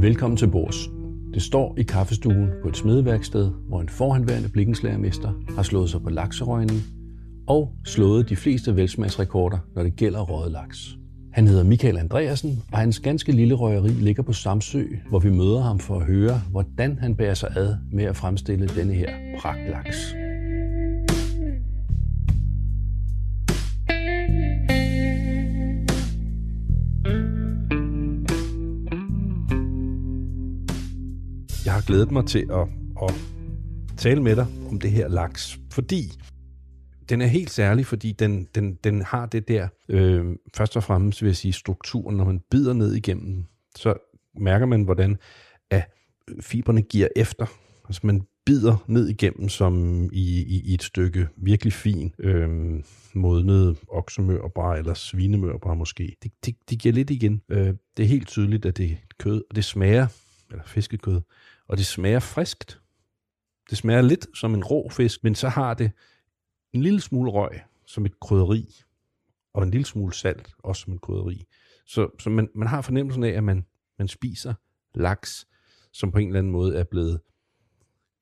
Velkommen til bords. Det står i kaffestuen på et smedeværksted, hvor en forhenværende blikkenslagermester har slået sig på lakserøgning og slået de fleste velsmagsrekorder, når det gælder røget laks. Han hedder Michael Andreasen, og hans ganske lille røgeri ligger på Samsø, hvor vi møder ham for at høre, hvordan han bærer sig ad med at fremstille denne her pragtlaks. Glædet mig til at, at tale med dig om det her laks, fordi den er helt særlig, fordi den, den, den har det der, øh, først og fremmest vil jeg sige, strukturen, når man bider ned igennem, så mærker man, hvordan at fiberne giver efter. Altså man bider ned igennem som i, i, i et stykke virkelig fin øh, modnet oksemørbrad eller svinemørbrad måske. Det, det, det giver lidt igen. Øh, det er helt tydeligt, at det er kød, og det smager, eller fiskekød, og det smager friskt. Det smager lidt som en rå fisk, men så har det en lille smule røg som et krydderi, og en lille smule salt også som et krydderi. Så, så man, man har fornemmelsen af, at man, man spiser laks, som på en eller anden måde er blevet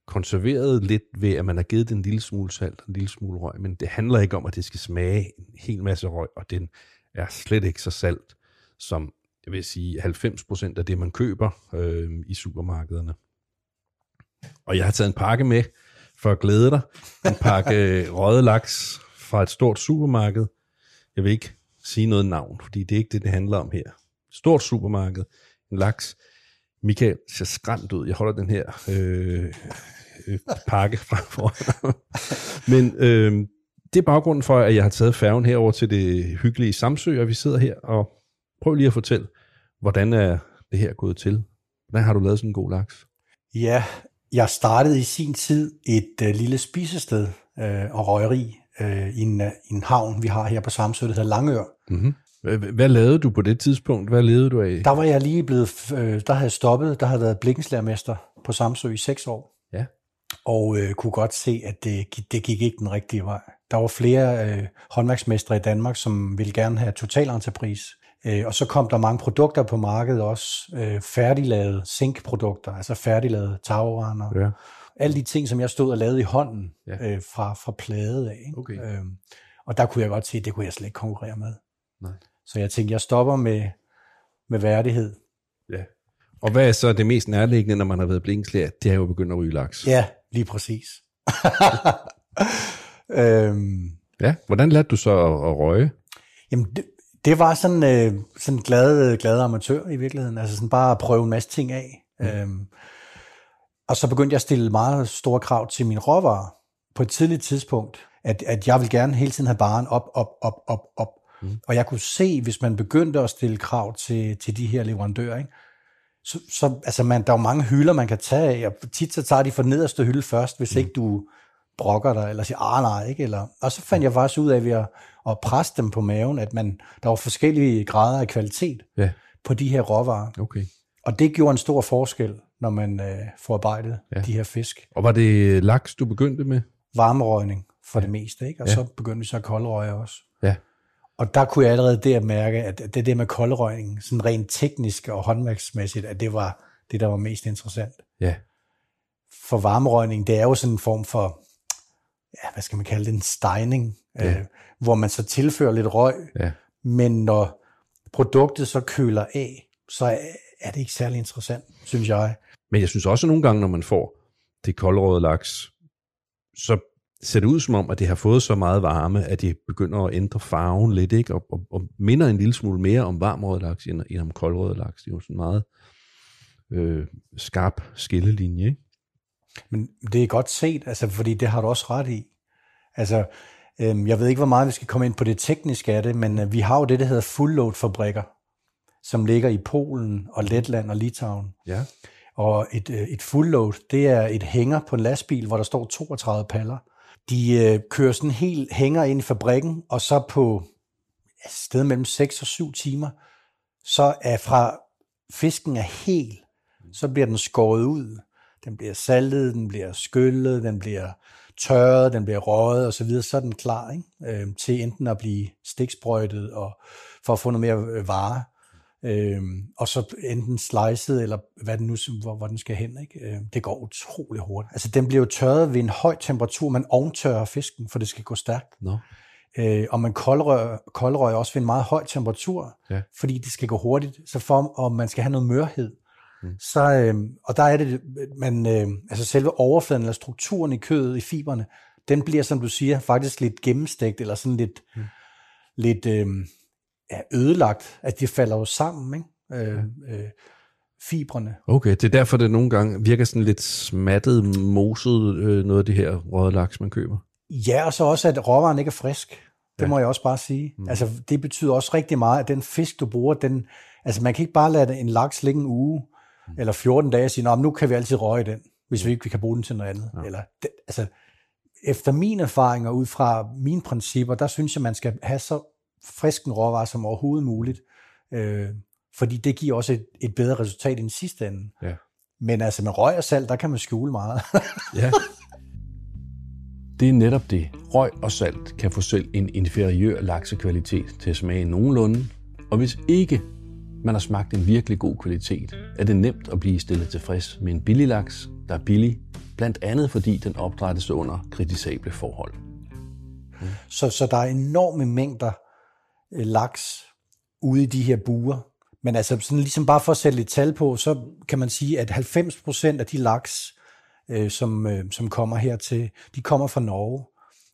konserveret lidt ved, at man har givet den en lille smule salt og en lille smule røg, men det handler ikke om, at det skal smage en hel masse røg, og den er slet ikke så salt, som jeg vil sige 90% af det, man køber øh, i supermarkederne. Og jeg har taget en pakke med for at glæde dig. En pakke røde laks fra et stort supermarked. Jeg vil ikke sige noget navn, fordi det er ikke det, det handler om her. Stort supermarked. En laks. Michael ser skræmt ud. Jeg holder den her øh, øh, pakke fra foran. Men øh, det er baggrunden for, at jeg har taget færgen herover til det hyggelige Samsø, og vi sidder her og prøv lige at fortælle, hvordan er det her gået til? Hvordan har du lavet sådan en god laks? Ja, jeg startede i sin tid et uh, lille spisested uh, og røgeri uh, i, en, uh, i en havn, vi har her på Samsø, der hedder Langør. Mm-hmm. Hvad, lavede du på det tidspunkt? Hvad lavede du af? Der var jeg lige blevet, uh, der havde jeg stoppet, der havde været blikkenslærmester på Samsø i seks år. Ja. Og uh, kunne godt se, at det, det gik ikke den rigtige vej. Der var flere uh, håndværksmestre i Danmark, som ville gerne have totalentrepris. Øh, og så kom der mange produkter på markedet også, øh, færdiglavede zinkprodukter, altså færdiglavede tagrender. Ja. Alle de ting, som jeg stod og lavede i hånden ja. øh, fra, fra plade af. Ikke? Okay. Øhm, og der kunne jeg godt se, at det kunne jeg slet ikke konkurrere med. Nej. Så jeg tænkte, jeg stopper med, med værdighed. Ja. Og hvad er så det mest nærliggende, når man har været blinkslærer? Det er jo begyndt at ryge laks. Ja, lige præcis. øhm, ja, hvordan lærte du så at, at røge? Jamen, det, det var sådan øh, sådan glad, glad amatør i virkeligheden. Altså sådan bare at prøve en masse ting af. Mm. Øhm, og så begyndte jeg at stille meget store krav til min råvarer på et tidligt tidspunkt. At, at jeg vil gerne hele tiden have baren op, op, op, op, op. Mm. Og jeg kunne se, hvis man begyndte at stille krav til, til de her leverandører, ikke? så, så altså man, der er jo mange hylder, man kan tage af, og tit så tager de for nederste hylde først, hvis mm. ikke du brokker dig, eller siger, ah nej, ikke? Eller, og så fandt jeg faktisk ud af ved at, at presse dem på maven, at man, der var forskellige grader af kvalitet ja. på de her råvarer. Okay. Og det gjorde en stor forskel, når man øh, forarbejdet ja. de her fisk. Og var det laks, du begyndte med? Varmerøgning for ja. det meste, ikke? Og ja. så begyndte vi så at koldrøge også. Ja. Og der kunne jeg allerede der mærke, at det der med koldrøgning, sådan rent teknisk og håndværksmæssigt, at det var det, der var mest interessant. Ja. For varmerøgning, det er jo sådan en form for ja, hvad skal man kalde det, en stejning, ja. øh, hvor man så tilfører lidt røg, ja. men når produktet så køler af, så er det ikke særlig interessant, synes jeg. Men jeg synes også nogle gange, når man får det koldrøde laks, så ser det ud som om, at det har fået så meget varme, at det begynder at ændre farven lidt, ikke? Og, og, og minder en lille smule mere om varmrød laks, end, end om koldrød laks. Det er jo sådan en meget øh, skarp skillelinje, ikke? Men det er godt set, altså, fordi det har du også ret i. Altså, øhm, jeg ved ikke, hvor meget vi skal komme ind på det tekniske af det, men øh, vi har jo det, der hedder full load fabrikker, som ligger i Polen og Letland og Litauen. Ja. Og et, øh, et full load, det er et hænger på en lastbil, hvor der står 32 paller. De øh, kører sådan helt hænger ind i fabrikken, og så på ja, sted mellem 6 og 7 timer, så er fra fisken er hel, så bliver den skåret ud, den bliver saltet, den bliver skyllet, den bliver tørret, den bliver røget og så videre, så er den klar ikke? Øh, til enten at blive stiksprøjtet og for at få noget mere øh, vare. Øhm, og så enten slicet, eller hvad den nu, hvor, hvor den skal hen. Ikke? Øhm, det går utrolig hurtigt. Altså, den bliver jo tørret ved en høj temperatur. Man ovntørrer fisken, for det skal gå stærkt. Nå. Øh, og man koldrører, koldrører også ved en meget høj temperatur, Ja. fordi det skal gå hurtigt. Så for, og man skal have noget mørhed. Mm. Så, øh, og der er det, man, øh, altså selve overfladen eller strukturen i kødet, i fiberne, den bliver, som du siger, faktisk lidt gennemstegt, eller sådan lidt, mm. lidt øh, ja, ødelagt, at de falder jo sammen, ikke? Øh, øh, fibrene. Okay, det er derfor, det nogle gange virker sådan lidt smattet, moset, øh, noget af det her røde laks, man køber. Ja, og så også, at råvaren ikke er frisk. Det Ja. må jeg også bare sige. Mm. Altså, det betyder også rigtig meget, at den fisk, du bruger, den, altså man kan ikke bare lade en laks ligge en uge, mm. Eller 14 dage og sige, nu kan vi altid røge den, hvis vi ikke vi kan bruge den til noget andet. Ja. Eller, det, altså, efter mine erfaringer, ud fra mine principper, der synes jeg, man skal have så frisk en råvare som overhovedet muligt. Øh, fordi det giver også et, et bedre resultat i den sidste ende. Ja. Men altså med røg og salt, der kan man skjule meget. Ja. Det er netop det. Røg og salt kan få selv en inferiør laksekvalitet til at smage nogenlunde, og hvis ikke man har smagt en virkelig god kvalitet, er det nemt at blive stillet tilfreds med en billig laks, der er billig, blandt andet fordi den opdrættes under kritisable forhold. Så, så der er enorme mængder øh, laks ude i de her buer. Men altså sådan ligesom bare for at sætte lidt tal på, så kan man sige, at 90% af de laks, øh, som, øh, som kommer hertil, de kommer fra Norge.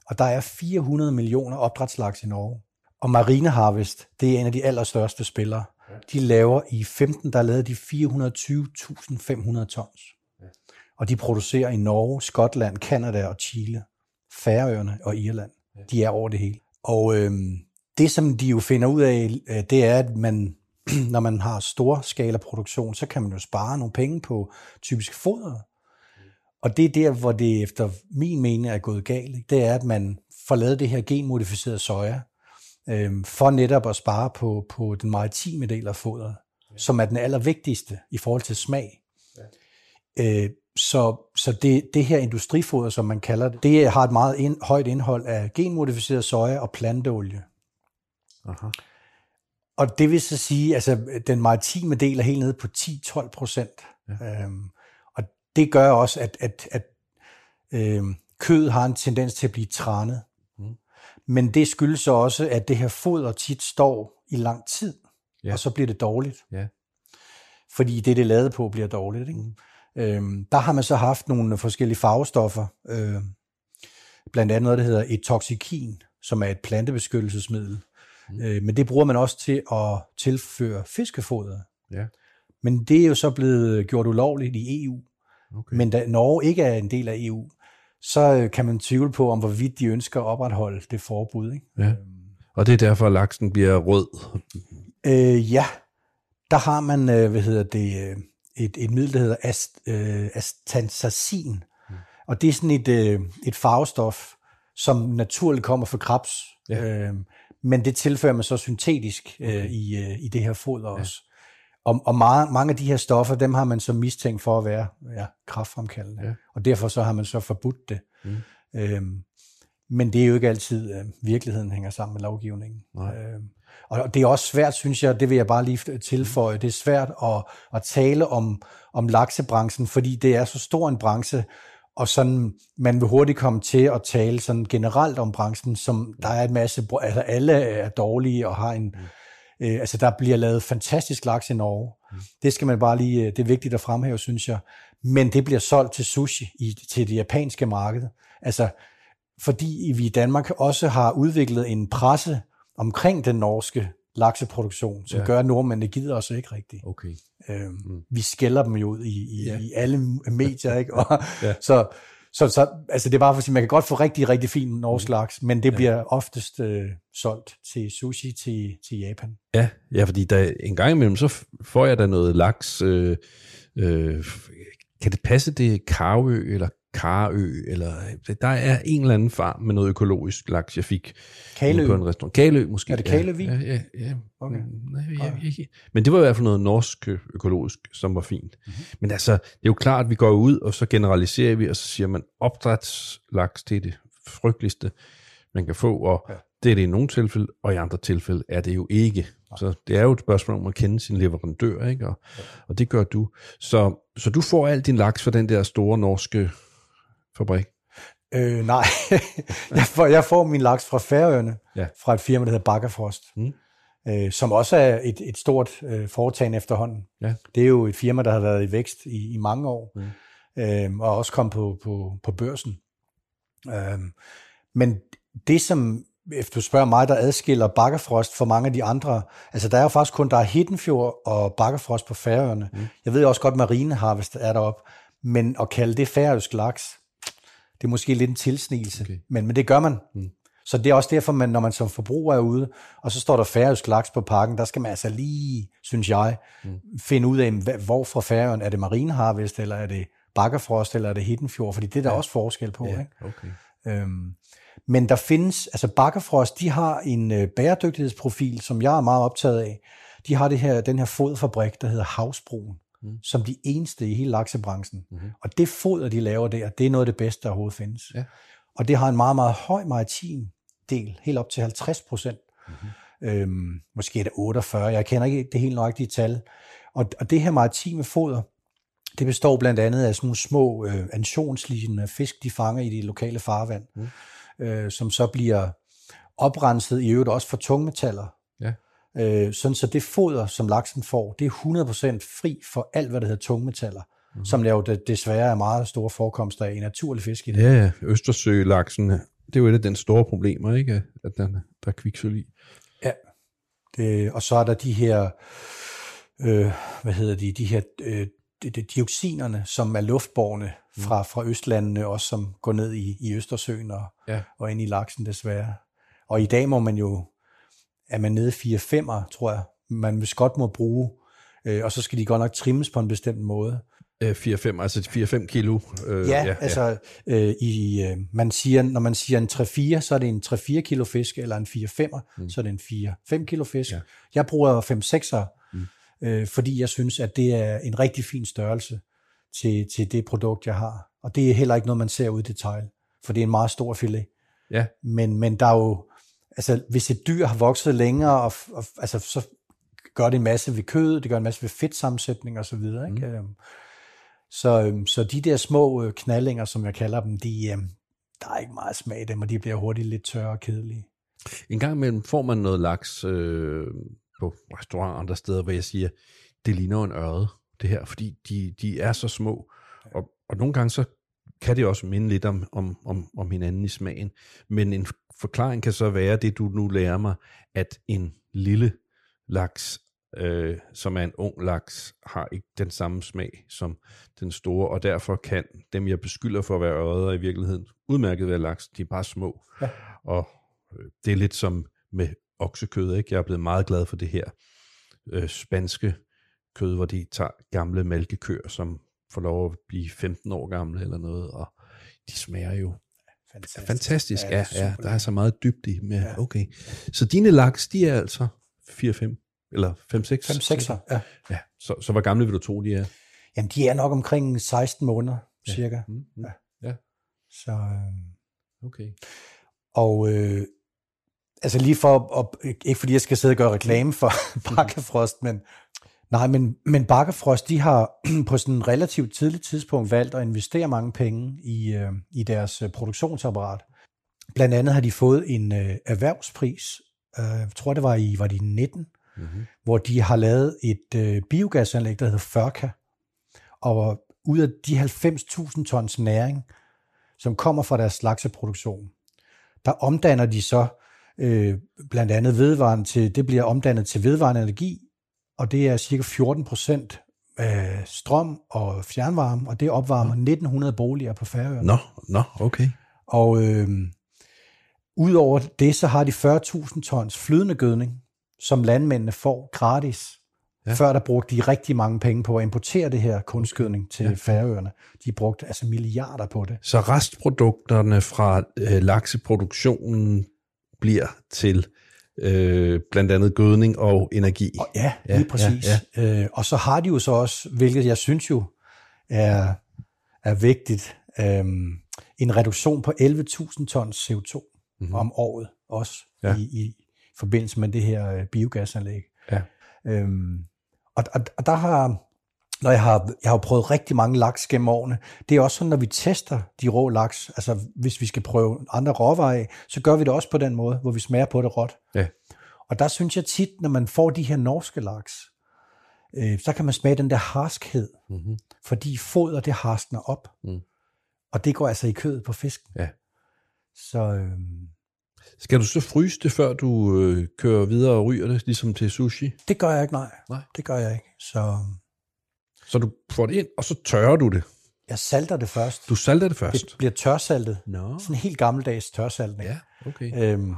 Og der er 400 millioner opdrætslaks i Norge. Og Marine Harvest, det er en af de allerstørste spillere. De laver i 15, der lavede de 420.500 tons. Og de producerer i Norge, Skotland, Kanada og Chile, Færøerne og Irland. De er over det hele. Og øhm, det, som de jo finder ud af, øh, det er, at man, når man har stor skala produktion, så kan man jo spare nogle penge på typisk foder. Og det er der, hvor det efter min mening er gået galt. Det er, at man får lavet det her genmodificerede soja, øhm, for netop at spare på, på den maritime del af fodret, som er den allervigtigste i forhold til smag. Øh, så så det, det her industrifoder, som man kalder det, det har et meget ind, højt indhold af genmodificeret soja og planteolie. Aha. Og det vil så sige, altså den maritime del er helt nede på 10-12 procent. Ja. Øhm, og det gør også, at, at, at øhm, kød har en tendens til at blive trænet. Men det skyldes så også, at det her foder tit står i lang tid, ja. og så bliver det dårligt. Ja. Fordi det, det er lavet på, bliver dårligt. Ikke? Mm. Øhm, der har man så haft nogle forskellige farvestoffer, øh, blandt andet noget, der hedder etoxikin, som er et plantebeskyttelsesmiddel. Mm. Øh, men det bruger man også til at tilføre fiskefoder. Ja. Men det er jo så blevet gjort ulovligt i EU. Okay. Men da Norge ikke er en del af EU, så øh, kan man tvivle på, om hvorvidt de ønsker at opretholde det forbud. Ikke? Ja. Og det er derfor, at laksen bliver rød. Øh, ja, der har man, øh, hvad hedder det, øh, et, et middel, der hedder ast, øh, astansacin. Mm. Og det er sådan et, øh, et farvestof, som naturligt kommer fra krebs. Ja. Øh, men det tilfører man så syntetisk øh, i, øh, i det her foder også. Og, og meget, mange af de her stoffer, dem har man så mistænkt for at være ja, kraftfremkaldende. Ja. Og derfor så har man så forbudt det. Mm. Øhm, men det er jo ikke altid, øh, virkeligheden hænger sammen med lovgivningen. Nej. Øhm, og det er også svært, synes jeg, det vil jeg bare lige tilføje, det er svært at, at tale om, om laksebranchen, fordi det er så stor en branche, og sådan, man vil hurtigt komme til at tale sådan generelt om branchen, som der er en masse, altså alle er dårlige og har en, mm. Øh, altså der bliver lavet fantastisk laks i Norge. Mm. Det skal man bare lige, øh, det er vigtigt at fremhæve, synes jeg. Men det bliver solgt til sushi i, til det japanske marked. Altså, fordi vi i Danmark også har udviklet en presse omkring den norske lakseproduktion, som Ja. gør, at nordmændene gider os ikke rigtigt. Okay. Øhm, mm. Vi skælder dem jo ud i, i, Ja. i alle medier, ikke? Og, ja. så, så, så altså det er bare for at sige, man kan godt få rigtig, rigtig fin norsk laks, men det bliver oftest øh, solgt til sushi til, til Japan. Ja, ja, fordi der, en gang imellem, så får jeg da noget laks. Øh, øh, kan det passe, det er Karø eller Karø? Eller, der er en eller anden farm med noget økologisk laks, jeg fik ude på en restaurant. Kalø måske. Er det Kaløvig? Ja, ja, ja. Okay. Nej, jeg, jeg, men det var i hvert fald noget norsk øh, økologisk, som var fint. Mhm. Mm-hmm. Men altså, det er jo klart, at vi går ud, og så generaliserer vi, og så siger man, opdrætslaks, det er det frygteligste, man kan få, og ja. Det er det i nogle tilfælde, og i andre tilfælde er det jo ikke. Så det er jo et spørgsmål om at kende sin leverandør, ikke? Og, og det gør du. Så, så du får al din laks fra den der store norske fabrik? Øh, nej, jeg, får, jeg får min laks fra Færøerne, Ja. fra et firma, der hedder Bakkerfrost, Mm. øh, som også er et, et stort øh, foretagende efterhånden. Ja. Det er jo et firma, der har været i vækst i, i mange år, Mm. øh, og også kom på, på, på børsen. Øh, men det, som, hvis du spørger mig, der adskiller Bakkerfrost fra mange af de andre, altså der er jo faktisk kun, der er Hiddenfjord og Bakkerfrost på Færøerne. Mm. Jeg ved også godt, Marine Harvest er deroppe, men at kalde det færøsk laks, det er måske lidt en tilsnigelse, Okay. men, men det gør man. Mm. Så det er også derfor, man, når man som forbruger er ude, og så står der færøsk laks på pakken, der skal man altså lige, synes jeg, mm. finde ud af, hvor fra Færøerne, er det Marine Harvest, eller er det Bakkerfrost, eller er det Hiddenfjord, fordi det er der ja. også forskel på. Ikke? okay. Øhm, men der findes, altså Bakkerfrost, de har en øh, bæredygtighedsprofil, som jeg er meget optaget af. De har det her, den her foderfabrik, der hedder Havsbroen, Mm. mm. som de eneste i hele laksebranchen. Mhm. Og det foder, de laver der, det er noget af det bedste, der overhovedet findes. Ja. Og det har en meget, meget høj maritim del, helt op til 50 procent. Mm-hmm. Øhm, måske er det 48, jeg kender ikke det helt nøjagtige tal. Og, og det her maritime foder, det består blandt andet af sådan nogle små øh, antionslignende fisk, de fanger i de lokale farvand, mm. øh, som så bliver oprenset i øvrigt også for tungmetaller. Ja. Øh, sådan så det foder, som laksen får, det er 100% fri for alt, hvad der hedder tungmetaller, mm. som der jo de- desværre er meget store forekomster af i naturlig fisk i det. Ja, ja. Østersølaksen, det er jo et af den store problemer, ikke? At den, der er kviksøl i. Det, og så er der de her, øh, hvad hedder de, de her øh, dioxinerne, som er luftborne fra, fra Østlandene, også som går ned i, i Østersøen og, Ja. og ind i laksen desværre. Og i dag må man jo, er man nede 4-5'er, tror jeg, man vist godt må bruge, øh, og så skal de godt nok trimmes på en bestemt måde. Øh, 4-5, altså 4-5 kilo. Øh, Ja, ja altså, øh, i, øh, man siger, når man siger en 3-4, så er det en 3-4 kilo fisk, eller en 4-5'er, mm. så er det en 4-5 kilo fisk. Ja. Ja. Jeg bruger 5-6'er, mm. øh, fordi jeg synes, at det er en rigtig fin størrelse til, til det produkt, jeg har. Og det er heller ikke noget, man ser ud i detail, for det er en meget stor filet. Ja. Men, men der er jo, altså hvis et dyr har vokset længere, og, og, altså, så gør det en masse ved kødet, det gør en masse ved fedtsammensætning og så videre. Ikke? Mm. Så, øhm, så de der små øh, knallinger, som jeg kalder dem, de, øhm, der er ikke meget smag i dem, og de bliver hurtigt lidt tørre og kedelige. En gang imellem får man noget laks øh, på restauranter og andre steder, hvor jeg siger, det ligner en ørred, det her, fordi de, de er så små. Og, og nogle gange så kan det også minde lidt om, om, om, om hinanden i smagen. Men en forklaring kan så være det, du nu lærer mig, at en lille laks, øh, som er en ung laks, har ikke den samme smag som den store, og derfor kan dem, jeg beskylder for at være ørreder i virkeligheden, udmærket være laks, de er bare små. Ja. Og øh, det er lidt som med oksekød, ikke? Jeg er blevet meget glad for det her øh, spanske kød, hvor de tager gamle mælkekøer, som får lov at blive 15 år gamle eller noget, og de smager jo Fantastisk. fantastisk. Ja, Ja, ja, der er så meget dybt i. Med, Ja. Okay. Så dine laks, de er altså 4-5, eller 5-6? 5-6'er, ja. Ja, så, så hvor gamle vil du tro, de er? Jamen, de er nok omkring 16 måneder, cirka. Mm, mm. Ja. ja. Så, øhm, Okay. og øh, altså lige for, at, ikke fordi jeg skal sidde og gøre reklame for Bakkefrost, men nej, men, men Bakkefrost, de har på sådan et relativt tidligt tidspunkt valgt at investere mange penge i, øh, i deres øh, produktionsapparat. Blandt andet har de fået en øh, erhvervspris, øh, jeg tror det var i, var det i 19, Mm-hmm. hvor de har lavet et øh, biogasanlæg, der hedder Førka. Og ud af de 90.000 tons næring, som kommer fra deres lakseproduktion, der omdanner de så øh, blandt andet vedvarende til, det bliver omdannet til vedvarende energi, og det er cirka 14 procent af strøm og fjernvarme, og det opvarmer 1900 boliger på Færøerne. Nå, nå, okay. Og øh, udover det, så har de 40.000 tons flydende gødning, som landmændene får gratis. Ja. Før der brugte de rigtig mange penge på at importere det her kunstgødning til ja. Færøerne. De brugte altså milliarder på det. Så restprodukterne fra øh, lakseproduktionen bliver til øh, blandt andet gødning og energi. Og ja, Ja, lige præcis. ja, Ja, ja. Øh, og så har de jo så også, hvilket jeg synes jo er, er vigtigt, øh, en reduktion på 11.000 tons CO2 Mhm. mm-hmm. om året også. ja. Ja. i, i forbindelse med det her øh, biogasanlæg. Ja. Øhm, og, og, og der har, når jeg har, jeg har prøvet rigtig mange laks gennem årene, det er også sådan, når vi tester de rå laks, altså hvis vi skal prøve andre råvarer af, så gør vi det også på den måde, hvor vi smager på det råt. Ja. Og der synes jeg tit, når man får de her norske laks, øh, så kan man smage den der harskhed, Mm-hmm. fordi foder det harskner op. Mm. Og det går altså i kødet på fisken. Ja. Så øh, Skal du så fryse det, før du øh, kører videre og ryger det, ligesom til sushi? det gør jeg ikke, nej. Nej. Det gør jeg ikke. Så Så du får det ind, og så tørrer du det. jeg salter det først. Du salter det først. Det bliver tørsaltet. Nå. Sådan en helt gammeldags tørsaltning. Ja, okay. Øhm,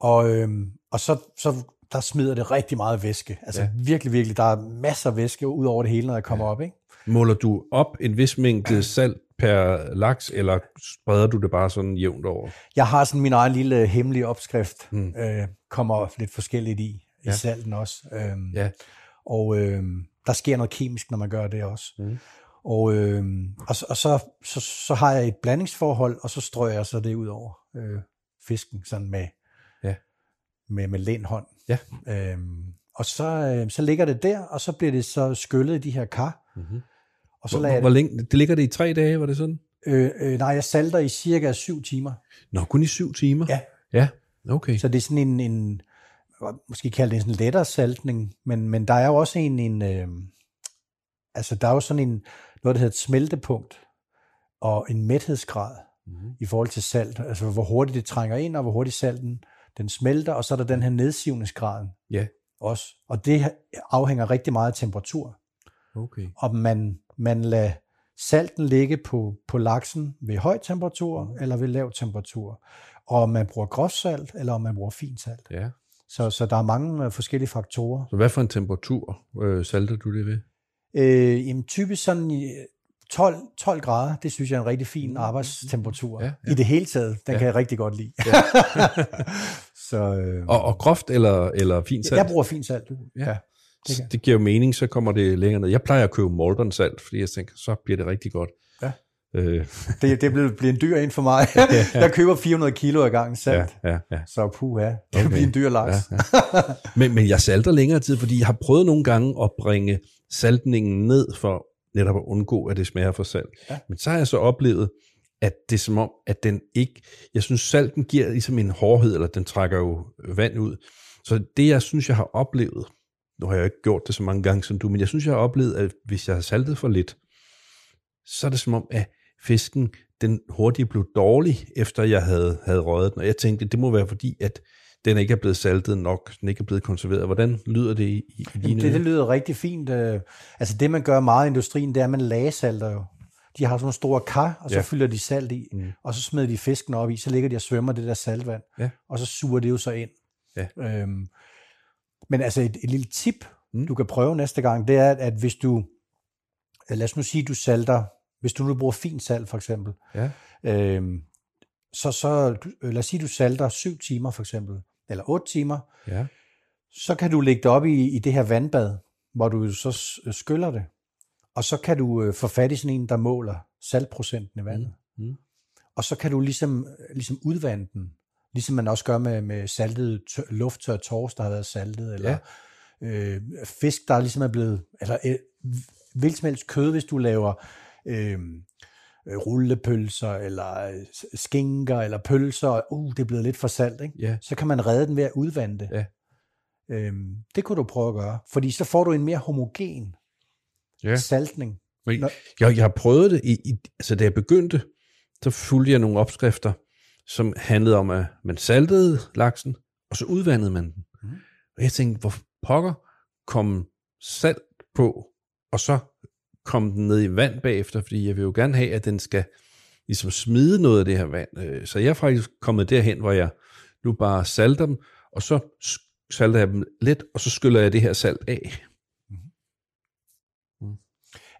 og, øhm, og så, så der smider det rigtig meget væske. Altså Ja. virkelig, virkelig. Der er masser af væske ud over det hele, når jeg kommer ja. op. Ikke? Måler du op en vis mængde salt per laks, eller spreder du det bare sådan jævnt over? Jeg har sådan min egen lille hemmelige opskrift. Mm. Øh, kommer lidt forskelligt i. I Ja. salten også. Øhm, Ja. Og øhm, der sker noget kemisk, når man gør det også. Mm. Og, øhm, og, så, og så, så, så har jeg et blandingsforhold, og så strøger jeg så det ud over øh, fisken, sådan med, Ja. med, med lænhånd. Ja. Øhm, og så, øh, så ligger det der, og så bliver det så skyllet i de her kar. Mm-hmm. Og så Hvor, lader hvor længe? Det ligger det i tre dage, var det sådan? øh, øh, nej, jeg salter i cirka syv timer. Nå, kun i syv timer? Ja. Ja, okay. Så det er sådan en, en måske kalde det en sådan lettere saltning, men, men der er jo også en, en øh, altså der er jo sådan en, noget der hedder et smeltepunkt, og en mæthedsgrad Mm-hmm. i forhold til salt, altså hvor hurtigt det trænger ind, og hvor hurtigt salten den smelter, og så er der den her nedsivningsgraden Ja, også, og det afhænger rigtig meget af temperatur, okay. om man, man lader salten ligge på, på laksen ved høj temperatur, eller ved lav temperatur, og om man bruger groft salt, eller om man bruger fint salt. Ja. Så, så der er mange øh, forskellige faktorer. Så hvad for en temperatur øh, salter du det ved? Øh, jamen, typisk sådan i 12, 12 grader, det synes jeg er en rigtig fin arbejdstemperatur. Ja, Ja. I det hele taget, den Ja. kan jeg rigtig godt lide. Ja. så øh, Og, og groft eller, eller fint salt? jeg bruger fint salt. Ja. Ja. det det giver jo mening, så kommer det længere ned. Jeg plejer at købe Maldon salt, fordi jeg tænker, så bliver det rigtig godt. Ja. Øh, Det, det bliver, bliver en dyr en for mig. jeg køber 400 kilo ad gangen ja, salt. ja, ja. Så puha, det Okay. bliver en dyr laks. Ja, Men, men jeg salter længere tid, fordi jeg har prøvet nogle gange at bringe saltningen ned for netop at undgå, at det smager for salt. Ja. Men så har jeg så oplevet, at det er som om, at den ikke... Jeg synes, salten giver ligesom en hårdhed, eller den trækker jo vand ud. Så det, jeg synes, jeg har oplevet, nu har jeg jo ikke gjort det så mange gange som du, men jeg synes, jeg har oplevet, at hvis jeg har saltet for lidt, så er det som om, at fisken, den hurtigt blev dårlig, efter jeg havde, havde røget den. Og jeg tænkte, det må være fordi, at den ikke er blevet saltet nok, den ikke er blevet konserveret. Hvordan lyder det i, i dine Jamen, det, det lyder rigtig fint. øh. Altså det, man gør meget i industrien, det er, at man lagesalter jo. De har sådan nogle store kar, og så Ja. fylder de salt i, Mm. og så smider de fisken op i, så ligger de og svømmer det der saltvand, Ja. og så suger det jo så ind. Ja. Øhm, men altså et, et lille tip, mm. du kan prøve næste gang, det er, at hvis du, lad os nu sige, du salter, hvis du nu bruger fint salt for eksempel, Ja. øhm, så, så øh, lad os sige, du salter 7 timer for eksempel, eller 8 timer, Ja. så kan du lægge det op i, i det her vandbad, hvor du så s- skyller det. Og så kan du øh, få fat i sådan en, der måler saltprocenten i vandet. Mm. Mm. Og så kan du ligesom, ligesom udvande den. Ligesom man også gør med, med saltet tør, lufttør torsk, der har været saltet, eller ja. øh, fisk, der ligesom er blevet, eller øh, hvilket som helst kød, hvis du laver øh, øh, rullepølser, eller øh, skinker, eller pølser, uh, det er blevet lidt for salt, ikke? Ja. så kan man redde den ved at udvande det. Ja. Øhm, det kunne du prøve at gøre, fordi så får du en mere homogen Ja. saltning. Men Nå. jeg, jeg har prøvet det, i, i, altså da jeg begyndte, så fulgte jeg nogle opskrifter, som handlede om, at man saltede laksen, og så udvandede man den. Mm. Og jeg tænkte, hvor pokker kom salt på, og så kom den ned i vand bagefter, fordi jeg vil jo gerne have, at den skal ligesom smide noget af det her vand. Øh, Så jeg er faktisk kommet derhen, hvor jeg nu bare salter dem, og så salter jeg dem lidt, og så skyller jeg det her salt af.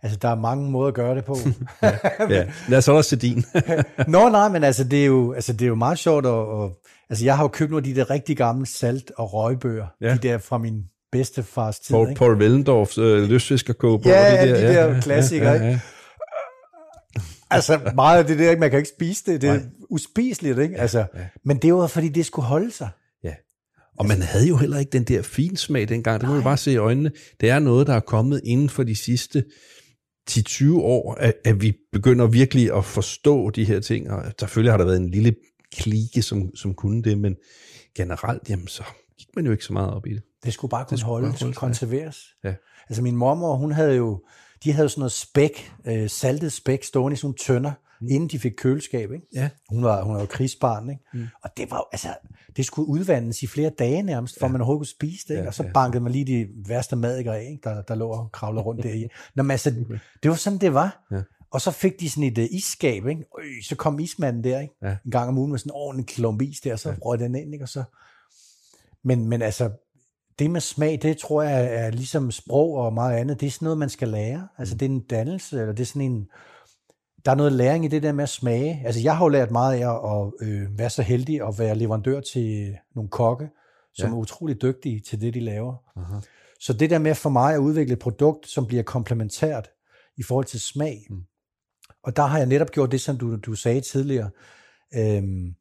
Altså, der er mange måder at gøre det på. Ja, lad os holde os til din. Nå, nej, men altså, det er jo, altså, det er jo meget sjovt. at, og, altså, jeg har jo købt nogle af de der rigtig gamle salt- og røgbøger. Ja. Ja. De der fra min bedstefars tid. Paul, ikke? Paul Wellendorfs øh, lystfiskerkog på. Ja, ja, de der klassikere, ja, ja. Altså, meget af det der, ikke? man kan ikke spise det. Det er Nej. uspiseligt, ikke? Altså, ja. Men det var, fordi det skulle holde sig. Og man havde jo heller ikke den der finsmag dengang. Det må man bare se i øjnene. Det er noget, der er kommet inden for de sidste 10-20 år, at, at vi begynder virkelig at forstå de her ting. Og selvfølgelig har der været en lille klike, som, som kunne det, men generelt, jamen, så gik man jo ikke så meget op i det. Det skulle bare kunne skulle holde, bare det skulle holde sig, konserveres. Ja. Altså min mormor, hun havde jo, de havde jo sådan noget spæk, øh, saltet spæk, stående i sådan nogle tønder, mm. inden de fik køleskab, ikke? Ja. Hun var, hun var jo krigsbarn, ikke? Mm. Og det var altså, det skulle udvandes i flere dage nærmest, for ja. man overhovedet kunne spise det, ikke? Ja, og så ja. bankede man lige de værste madikere af, ikke? Der, der lå og kravlede rundt der i. Nå, men altså, det var sådan, det var. Ja. Og så fik de sådan et uh, isskab, ikke? Øj, så kom ismanden der, ikke? Ja. En gang om ugen med sådan en ordentlig klump is der, så ja. røg den ind, ikke? Og så... Men, men altså, det med smag, det tror jeg er ligesom sprog og meget andet. Det er sådan noget, man skal lære. Altså, det er en dannelse, eller det er sådan en... Der er noget læring i det der med at smage. Altså, jeg har jo lært meget af at øh, være så heldig at være leverandør til nogle kokke, som Ja. er utrolig dygtige til det, de laver. Aha. Så det der med for mig at udvikle et produkt, som bliver komplementært i forhold til smag. Mm. Mm. Og der har jeg netop gjort det, som du, du sagde tidligere, øhm,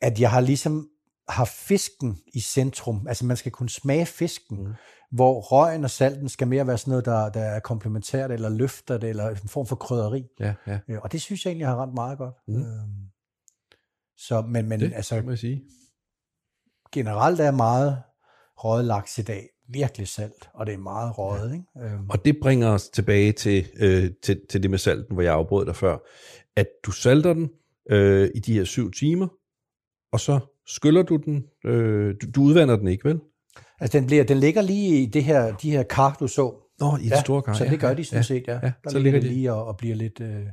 at jeg har ligesom har fisken i centrum. Altså man skal kunne smage fisken, Mm. hvor røgen og salten skal mere være sådan noget, der, der er komplementært, eller løfter det, eller en form for krydderi. Ja, ja. Øh, Og det synes jeg egentlig har ramt meget godt. Mm. Øhm, så, men, men Det altså, må jeg sige. generelt er meget røget laks i dag virkelig salt, og det er meget røget. Ikke? Øhm, Og det bringer os tilbage til, øh, til, til det med salten, hvor jeg afbrød dig før. At du salter den øh, i de her syv timer, og så skyller du den. Øh, du, du udvander den ikke, vel? Altså, den, bliver, den ligger lige i det her, de her kar, du så. Nå, i det store kar. så det gør de sådan ja. set, ja. ja, Der så ligger de lige og, og bliver lidt, øh,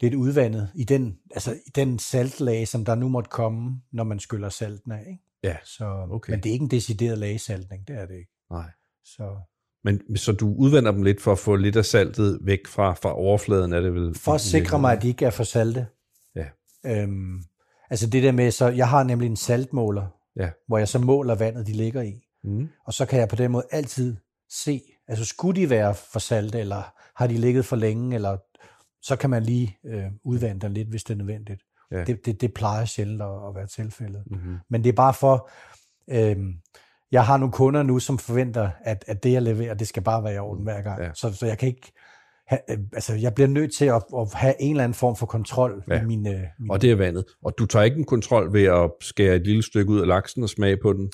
lidt udvandet i den, altså, i den saltlag, som der nu måtte komme, når man skyller salten af. Ikke? Ja, Så, Okay. Men det er ikke en decideret lagesaltning, det er det ikke. nej. Så Men så du udvander dem lidt for at få lidt af saltet væk fra, fra overfladen, er det vel? for at sikre mig, at de ikke er for salte. Ja. Øhm, altså det der med, så jeg har nemlig en saltmåler, Ja. hvor jeg så måler vandet, de ligger i. Mm. Og så kan jeg på den måde altid se, altså skulle de være for salte, eller har de ligget for længe, eller så kan man lige øh, udvande den lidt, hvis det er nødvendigt. Ja. Det, det, det plejer sjældent at, at være tilfældet. Mm-hmm. Men det er bare for, øh, jeg har nogle kunder nu, som forventer, at, at det jeg leverer, det skal bare være i orden hver gang. Ja. Så, så jeg kan ikke, øh, altså jeg bliver nødt til at, at have en eller anden form for kontrol Ja. min, øh, min Og det er vandet. Og du tager ikke en kontrol ved at skære et lille stykke ud af laksen og smage på den?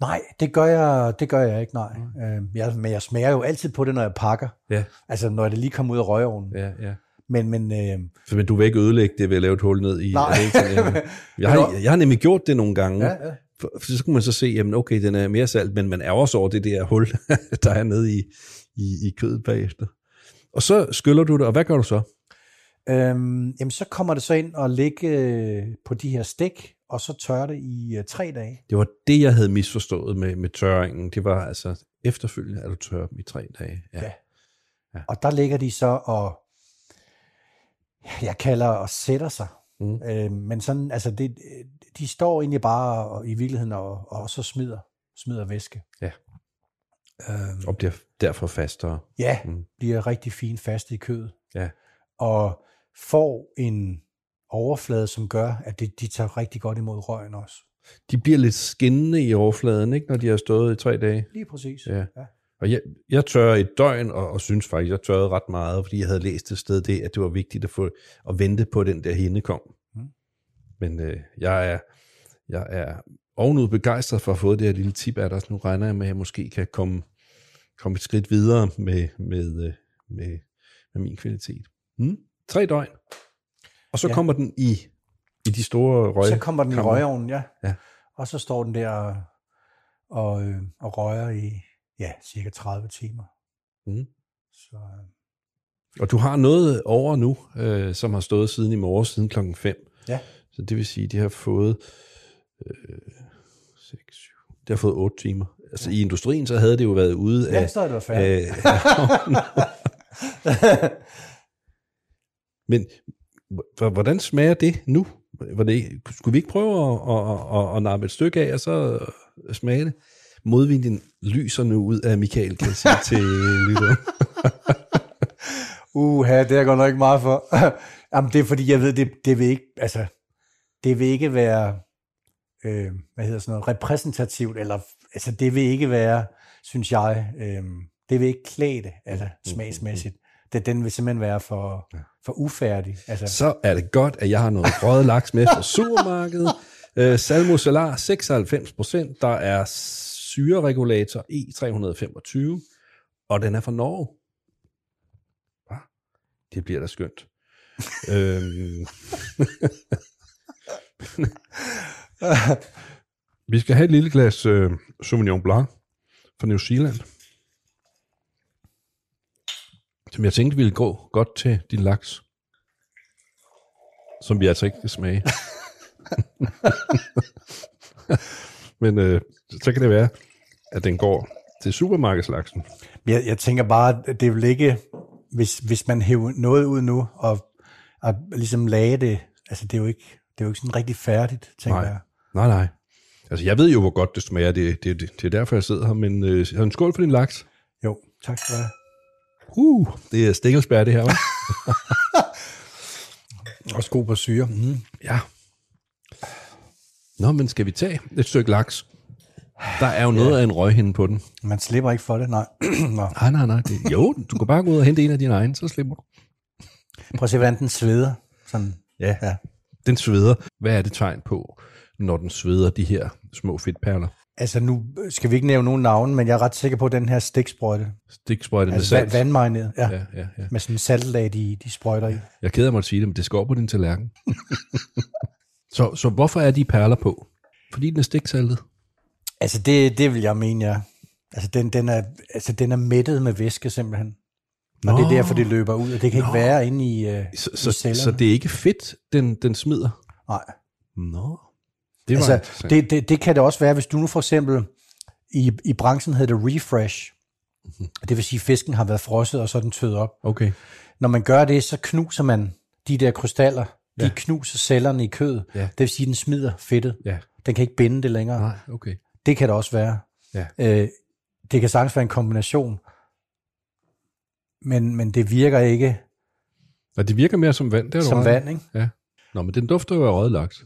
Nej, det gør jeg, det gør jeg ikke, nej. Øh, jeg, men jeg smager jo altid på det, når jeg pakker. Ja. Altså, når det lige kommer ud af røgovnen. Ja, ja. Men, men øh, Så, men du vil ikke ødelægge det ved at lave et hul ned i? Nej. jeg, har, jeg har nemlig gjort det nogle gange. ja, ja. For, for så kan man så se, jamen okay, den er mere salt, men man er også over det der hul, der er nede i, i, i kødet bagefter. Og så skyller du det, og hvad gør du så? Øhm, jamen, så kommer det så ind og ligge øh, på de her stik, og så tørrer det i øh, tre dage. Det var det, jeg havde misforstået med, med tørringen. Det var altså efterfølgende, at du tørrer dem i tre dage. Ja. Ja. Og der ligger de så og, jeg kalder og sætter sig. Mm. Øh, men sådan, altså det, de står egentlig bare og, i virkeligheden og, og så smider, smider væske. Ja. Øhm, Og bliver derfor fastere. ja, Mm. bliver rigtig fint fast i kødet. Ja. Og får en overflade, som gør, at det, de tager rigtig godt imod røgen også. De bliver lidt skinnende i overfladen, ikke, når de har stået i tre dage. Lige præcis. Ja. ja. Og jeg, jeg tørrer et døgn, og, og synes faktisk, jeg tørrede ret meget, fordi jeg havde læst et sted det, at det var vigtigt at, få, at vente på den der hende kom. Mm. Men øh, jeg er, jeg er ovenud begejstret for at få det her lille tip af dig, så nu regner jeg med, at jeg måske kan komme, komme et skridt videre med, med, øh, med, med min kvalitet. Mm? Tre døgn. Og så ja. Kommer den i, i de store røg. Så kommer den i kammer. røgovnen, ja. Ja. Og så står den der og, og, øh, og røger i ja, cirka 30 timer. Mm. Så, øh, Og du har noget over nu, øh, som har stået siden i morges, siden klokken 5. Ja. Så det vil sige, at de har fået øh, 6, 7, det har fået 8 timer. Altså ja. i industrien, så havde det jo været ude ja, af... så er det færdigt. af Men hvordan smager det nu? Var det, skulle vi ikke prøve at, at, at, at nappe et stykke af, og så smage det? Modvinden lyser nu ud af Michael, kan jeg sige til lytteren. Uha, det er jeg godt nok ikke meget for. Jamen, det er fordi, jeg ved, det, det vil ikke, altså, det vil ikke være øh, hvad hedder sådan noget, repræsentativt, eller altså det vil ikke være, synes jeg, øh, det vil ikke klæde det, altså smagsmæssigt. Det, den vil simpelthen være for, for ufærdig. Altså, Så er det godt, at jeg har noget røget laks med fra supermarkedet. Øh, Salmo Solar 96%, der er syreregulator E325, og den er fra Norge. Ah, det bliver da skønt. øhm. Vi skal have et lille glas øh, Sauvignon Blanc fra New Zealand, som jeg tænkte ville gå godt til din laks, som vi altså ikke kan smage. Men øh, så kan det være, at den går til supermarkedslaksen. jeg, jeg tænker bare, at det vil ikke, hvis, hvis man hæver noget ud nu, og, og ligesom lage det, altså det er jo ikke, det er jo ikke sådan rigtig færdigt, tænker Nej. jeg. Nej, nej. Altså, jeg ved jo, hvor godt det smager. Det, det, det, det er derfor, jeg sidder her. Men øh, har en skål for din laks. Jo, tak skal du have. Uh, det er stikkelsbær, det her, hva'? Også god på syre. Mm. ja. Nå, men skal vi tage et stykke laks? Der er jo noget af en røghinde på den. Man slipper ikke for det, nej. Nej, nej, nej. Det, jo, du kan bare gå ud og hente en af dine egne, så slipper du. Prøv at se, hvordan den sveder. Sådan, Ja. ja. Den sveder. Hvad er det tegn på, når den sveder de her små fedtperler? Altså nu skal vi ikke nævne nogen navne, men jeg er ret sikker på, at den her stiksprøjte, Stiksprøjte med altså salt. vand, vandmarineret, ja, ja. Ja, ja, med sådan en saltlag, de, de sprøjter i. Jeg keder mig at sige det, men det skal over på din tallerken. så, så hvorfor er de perler på? Fordi den er stiksaltet? Altså det, det vil jeg mene, ja. Altså den, den, er, altså den er mættet med væske simpelthen. Og det er derfor, det løber ud, og det kan ikke være inde i, uh, Så, i så, så det er ikke fedt, den, den smider? Nej. Nå. Det var Altså, det, det, det kan det også være, hvis du nu for eksempel, i, i branchen hedder det refresh, Mhm. det vil sige, at fisken har været frosset, og så er den tøet op. Okay. Når man gør det, så knuser man de der krystaller, de Ja. knuser cellerne i kødet. Ja. Det vil sige, at den smider fedtet. Ja. Den kan ikke binde det længere. Nej, okay. Det kan det også være. Ja. Øh, det kan sagtens være en kombination, men, men det virker ikke Og det virker mere som vand, det er som vand. Ikke? Ja. Nå, men den dufter jo af røget laks.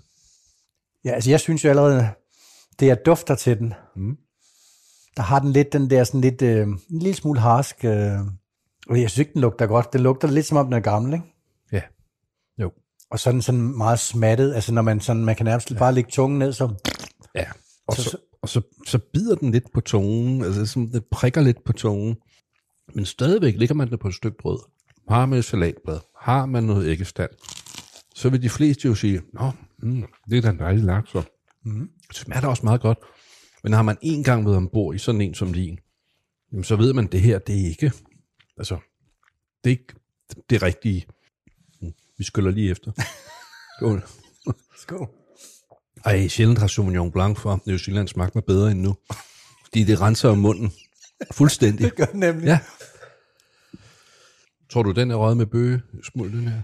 Ja, altså jeg synes jo allerede, det jeg dufter til den, Mm. der har den lidt den der sådan lidt, øh, en lille smule harsk, øh, og jeg synes ikke, den lugter godt. Det lugter lidt som om, den er gammel, ikke? Ja. Jo. Og så den sådan meget smattet, altså når man sådan, man kan nærmest bare lægge tungen ned, så Ja. Og Så- så, og så, så bider den lidt på tungen, altså som det prikker lidt på tungen. Men stadigvæk ligger man det på et stykke brød. Har man et salatblad, har man noget æggestand, så vil de fleste jo sige, Nå, mm, det er da en dejlig laks. så." mm. Det smager da også meget godt. Men har man en gang været ombord i sådan en som din, jamen så ved man, at det her, det er ikke, altså, det er ikke det rigtige. Mm, Vi skyller lige efter. Skål. skål. Ej, sjældent har Sauvignon Blanc fra New Zealand smagt mig bedre end nu. Fordi det renser om munden. Fuldstændig. Det gør nemlig. Ja. Tror du, den er røget med bøge, smuld den her?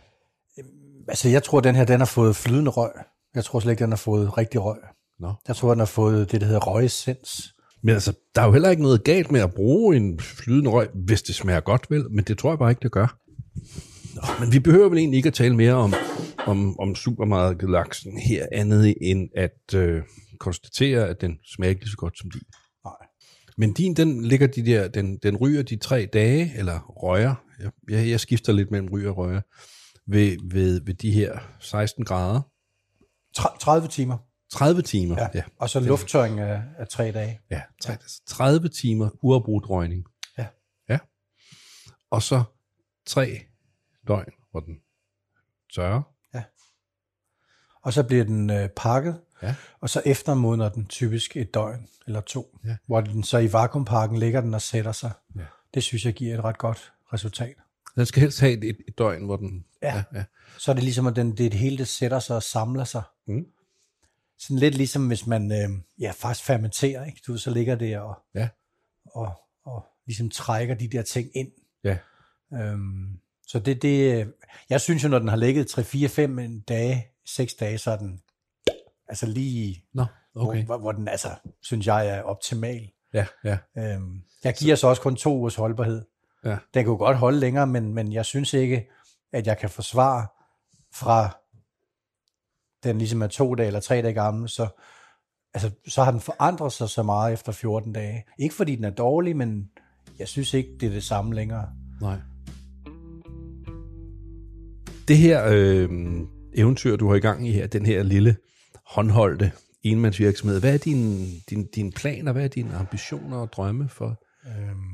Altså jeg tror, den her, den har fået flydende røg. Jeg tror slet ikke, den har fået rigtig røg. Nå. Jeg tror, den har fået det, der hedder røgessens. Men altså, der er jo heller ikke noget galt med at bruge en flydende røg, hvis det smager godt, vel? Men det tror jeg bare ikke, det gør. Nå, men vi behøver vel egentlig ikke at tale mere om, om, om supermarkedlaksen her, andet end at øh, konstatere, at den smager ikke lige så godt som din. Nej. Men din, den ligger de der, den, den ryger de tre dage, eller røger, jeg, jeg, jeg skifter lidt mellem ryger og røger, ved, ved, ved de her 16 grader. Tre- 30 timer. 30 timer. Ja. ja. Og så lufttørring af, af tre dage. Ja, 30 timer uafbrudt røgning. Ja. Ja. Og så tre døgn, hvor den tørrer. Og så bliver den øh, pakket, Ja. og så eftermodner den typisk et døgn eller to, Ja. hvor den så i vakuumpakken ligger den og sætter sig. Ja. Det synes jeg giver et ret godt resultat. Den skal helst have et, et, døgn, hvor den... Ja. ja, ja. Så er det ligesom, at den, det hele det sætter sig og samler sig. Mm. Sådan lidt ligesom, hvis man øh, ja, faktisk fermenterer, ikke? Du, så ligger det og, Ja. og, og ligesom trækker de der ting ind. Ja. Øhm, så det, det, øh, jeg synes jo, når den har ligget 3-4-5 dage, 6 dage, så er den altså lige, Nå, okay. hvor, hvor den altså, synes jeg er optimal. Ja, ja. Øhm, jeg giver så også kun to ugers holdbarhed. Ja. Den kunne godt holde længere, men, men jeg synes ikke, at jeg kan forsvare fra den ligesom er to dage eller tre dage gammel, så, altså, så har den forandret sig så meget efter 14 dage. Ikke fordi den er dårlig, men jeg synes ikke, det er det samme længere. Nej. Det her øh, eventyr, du har i gang i her, den her lille håndholdte enmandsvirksomhed, hvad er din, din, din planer, hvad er dine ambitioner og drømme for? Øhm,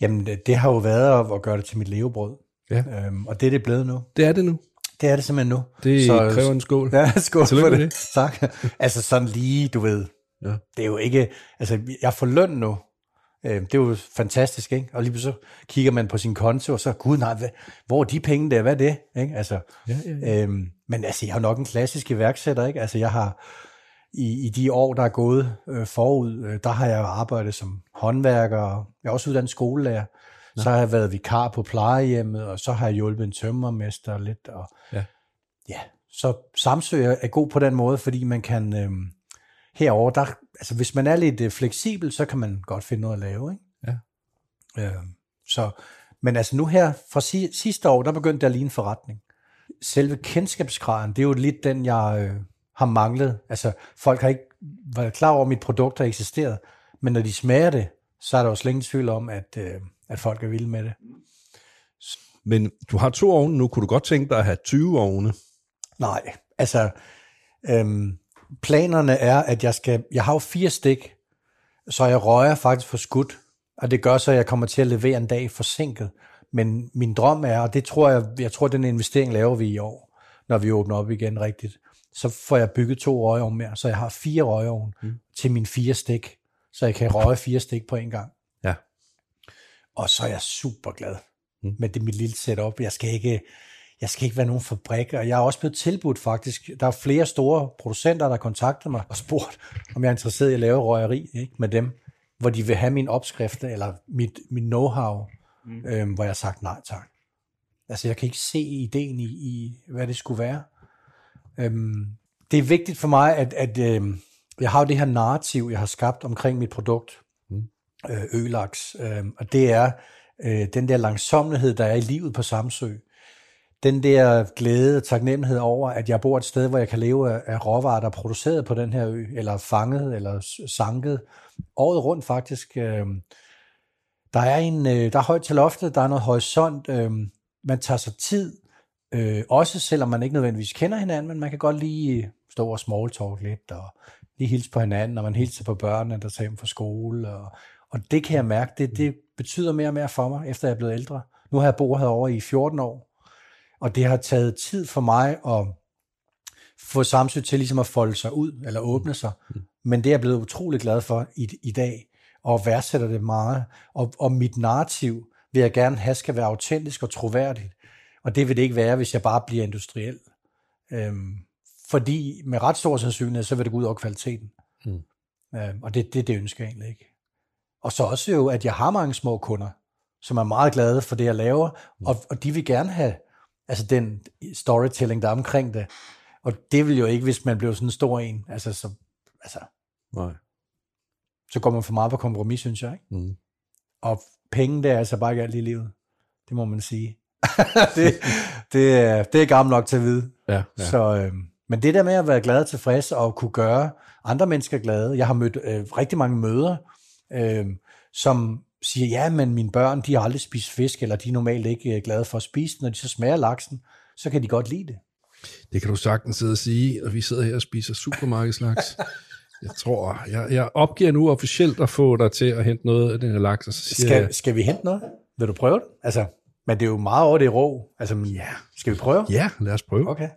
jamen, det, har jo været at, at gøre det til mit levebrød. Ja. Øhm, og det er det blevet nu. Det er det nu? Det er det simpelthen nu. Det så, kræver en skål. Ja, skål Tillykke for det. det. Tak. Altså sådan lige, du ved, Ja. det er jo ikke, altså jeg får løn nu. Øh, det er jo fantastisk, ikke? Og lige så kigger man på sin konto, og så, gud nej, hvad, hvor er de penge der, hvad er det? Ikke? Altså, Ja, ja, ja. Øhm, men altså, jeg er jo nok en klassisk iværksætter, ikke? Altså, jeg har i, i de år, der er gået øh, forud, øh, der har jeg arbejdet som håndværker, og jeg er også uddannet skolelærer. Så har jeg været vikar på plejehjemmet, og så har jeg hjulpet en tømmermester lidt. Og, Ja. ja. Så Samsø er god på den måde, fordi man kan øh, herover der, altså hvis man er lidt øh, fleksibel, så kan man godt finde noget at lave. Ikke? Ja. Øh, så, men altså nu her, fra si, sidste år, der begyndte det at ligne en forretning. Selve kendskabsgraden, det er jo lidt den, jeg øh, har manglet. Altså folk har ikke været klar over, at mit produkt har eksisteret, men når de smager det, så er der jo slet ingen tvivl om, at, øh, at folk er vilde med det. Men du har to ovne nu, kunne du godt tænke dig at have 20 ovne? Nej, altså øhm, planerne er, at jeg skal, jeg har jo fire stik, så jeg røger faktisk for skudt, og det gør så, at jeg kommer til at levere en dag forsinket. Men min drøm er, og det tror jeg, jeg tror, den investering laver vi i år, når vi åbner op igen rigtigt, så får jeg bygget to røgeovne mere, så jeg har fire røgeovne mm. til mine fire stik, så jeg kan røge fire stik på en gang. Ja. Og så er jeg super glad mm. med det mit lille setup. Jeg skal ikke, jeg skal ikke være nogen fabrik, og jeg er også blevet tilbudt faktisk. Der er flere store producenter, der har kontaktet mig og spurgt, om jeg er interesseret i at lave røgeri ikke, med dem, hvor de vil have min opskrift eller mit, min know-how, mm. øhm, hvor jeg har sagt nej tak. Altså jeg kan ikke se ideen i, i hvad det skulle være. Øhm, det er vigtigt for mig, at, at øhm, jeg har jo det her narrativ, jeg har skabt omkring mit produkt, mm. øh, ølaks, øhm, og det er øh, den der langsomlighed, der er i livet på Samsø. Den der glæde og taknemmelighed over, at jeg bor et sted, hvor jeg kan leve af, af råvarer, der er produceret på den her ø, eller fanget, eller sanket, året rundt faktisk. Øh, der er en, øh, der er højt til loftet, der er noget horisont, øh, man tager sig tid, øh, også selvom man ikke nødvendigvis kender hinanden, men man kan godt lige stå og small talk lidt, og lige hilse på hinanden, og man hilser på børnene, der tager hjem fra skole, og, og det kan jeg mærke, det, det betyder mere og mere for mig, efter jeg er blevet ældre. Nu har jeg boet herovre i 14 år, og det har taget tid for mig at få Samsø til ligesom at folde sig ud, eller åbne sig. Men det er jeg blevet utrolig glad for i, i dag, og værdsætter det meget. Og, og mit narrativ vil jeg gerne have, skal være autentisk og troværdigt. Og det vil det ikke være, hvis jeg bare bliver industriel. Øhm, fordi med ret stor sandsynlighed, så vil det gå ud over kvaliteten. Mm. Øhm, og det, det, det ønsker jeg egentlig ikke. Og så også jo, at jeg har mange små kunder, som er meget glade for det, jeg laver, og, og de vil gerne have altså den storytelling, der er omkring det. Og det vil jo ikke, hvis man bliver sådan en stor en. Altså, så, altså, Nej. så går man for meget på kompromis, synes jeg. Ikke? Mm. Og penge, det er altså bare ikke alt i livet. Det må man sige. det, det, er, det er gammel nok til at vide. Ja, ja. Så, øh, men det der med at være glad og tilfreds og kunne gøre andre mennesker glade. Jeg har mødt øh, rigtig mange møder, øh, som siger, ja, men mine børn, de har aldrig spist fisk, eller de er normalt ikke øh, glade for at spise den. Når de så smager laksen, så kan de godt lide det. Det kan du sagtens sidde og sige, og vi sidder her og spiser supermarkedslaks. Jeg tror, jeg, jeg opgiver nu officielt at få dig til at hente noget af den her laks, og så siger Skal, jeg, skal vi hente noget? Vil du prøve det? Altså, men det er jo meget over det rå. Altså, ja, skal vi prøve? ja, lad os prøve. Okay.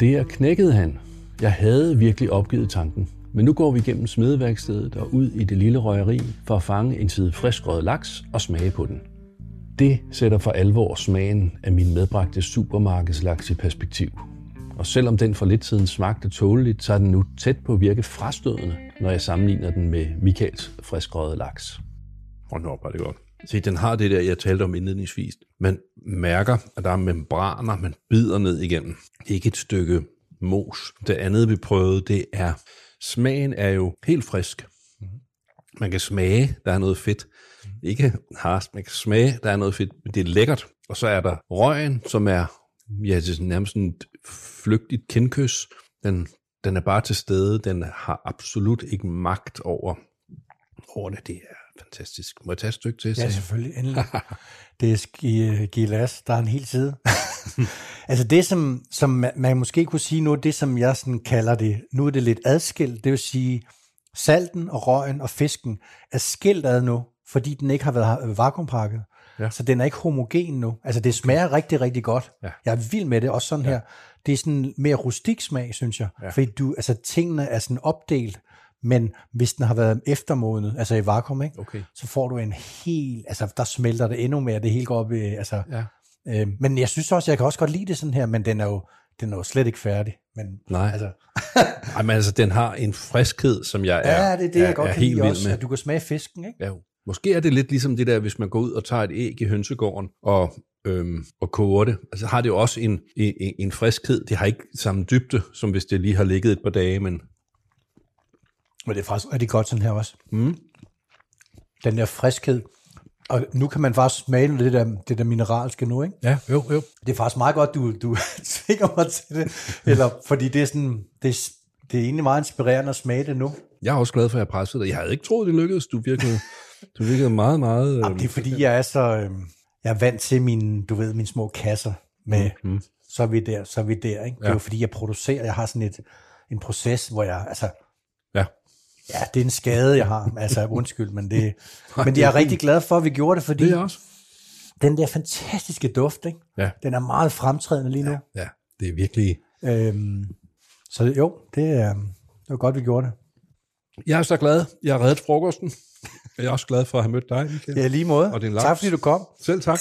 Der knækkede han. Jeg havde virkelig opgivet tanken. Men nu går vi gennem smedeværkstedet og ud i det lille røgeri for at fange en side friskrøget laks og smage på den. Det sætter for alvor smagen af min medbragte supermarkedslaks i perspektiv. Og selvom den for lidt siden smagte tåleligt, så er den nu tæt på at virke frastødende, når jeg sammenligner den med Michaels friskrøget laks. Hold nu op, det godt. Se, den har det der, jeg talte om indledningsvis. Man mærker, at der er membraner, man bider ned igennem. Ikke et stykke mos. Det andet, vi prøvede, det er, smagen er jo helt frisk. Man kan smage, der er noget fedt. Ikke harsk, man kan smage, der er noget fedt, men det er lækkert. Og så er der røgen, som er ja, det er sådan nærmest sådan et flygtigt kendkys. Den, den er bare til stede. Den har absolut ikke magt over, over det. Det er fantastisk. Må jeg tage et stykke til? Ja, selvfølgelig. Endelig. det er Ski- Gilas, der er en hel side. altså det, som, som man, måske kunne sige nu, det som jeg sådan kalder det, nu er det lidt adskilt, det vil sige, salten og røgen og fisken er skilt ad nu, fordi den ikke har været vakuumpakket. Ja. Så den er ikke homogen nu. Altså det smager rigtig, rigtig godt. Ja. Jeg er vild med det, også sådan ja. her. Det er sådan mere rustik smag, synes jeg. Ja. Fordi du, altså, tingene er sådan opdelt, men hvis den har været eftermodnet, altså i vakuum, ikke? Okay. så får du en helt, altså der smelter det endnu mere, det hele går op i, altså, Ja. øh, men jeg synes også, jeg kan også godt lide det sådan her, men den er jo, den er jo slet ikke færdig. Men, Nej. Altså, Ej, men altså, den har en friskhed, som jeg er, ja, det er det, jeg er, godt er kan helt vild også, med. at du kan smage fisken, ikke? Ja, jo. Måske er det lidt ligesom det der, hvis man går ud og tager et æg i hønsegården og, øhm, og koger det. Altså har det jo også en, en, en friskhed. Det har ikke samme dybde, som hvis det lige har ligget et par dage, men Men det er faktisk rigtig godt sådan her også. Mm. Den der friskhed. Og nu kan man faktisk smage det der, det der mineralske nu, ikke? ja, jo, jo. Det er faktisk meget godt, du, du tvinger mig til det. Eller, fordi det er sådan, det er, det er egentlig meget inspirerende at smage det nu. Jeg er også glad for, at jeg pressede dig. Jeg havde ikke troet, det lykkedes. Du virkede, du virkede meget, meget... Jamen, det er fordi, jeg er så, øh, jeg er vant til mine, du ved, mine små kasser med, mm. så er vi der, så er vi der, ikke? Det er Ja. jo fordi, jeg producerer, jeg har sådan et, en proces, hvor jeg, altså. Ja, det er en skade, jeg har, altså undskyld, men det, men jeg er rigtig glad for, at vi gjorde det, fordi Det er også. den der fantastiske duft, ikke? Ja. Den er meget fremtrædende lige nu. Ja, det er virkelig... Øhm, så jo, det, er, det var godt, vi gjorde det. Jeg er så glad. Jeg har reddet frokosten. Jeg er også glad for at have mødt dig, Michael. Ja, lige måde. Og din. Tak fordi du kom. Selv tak.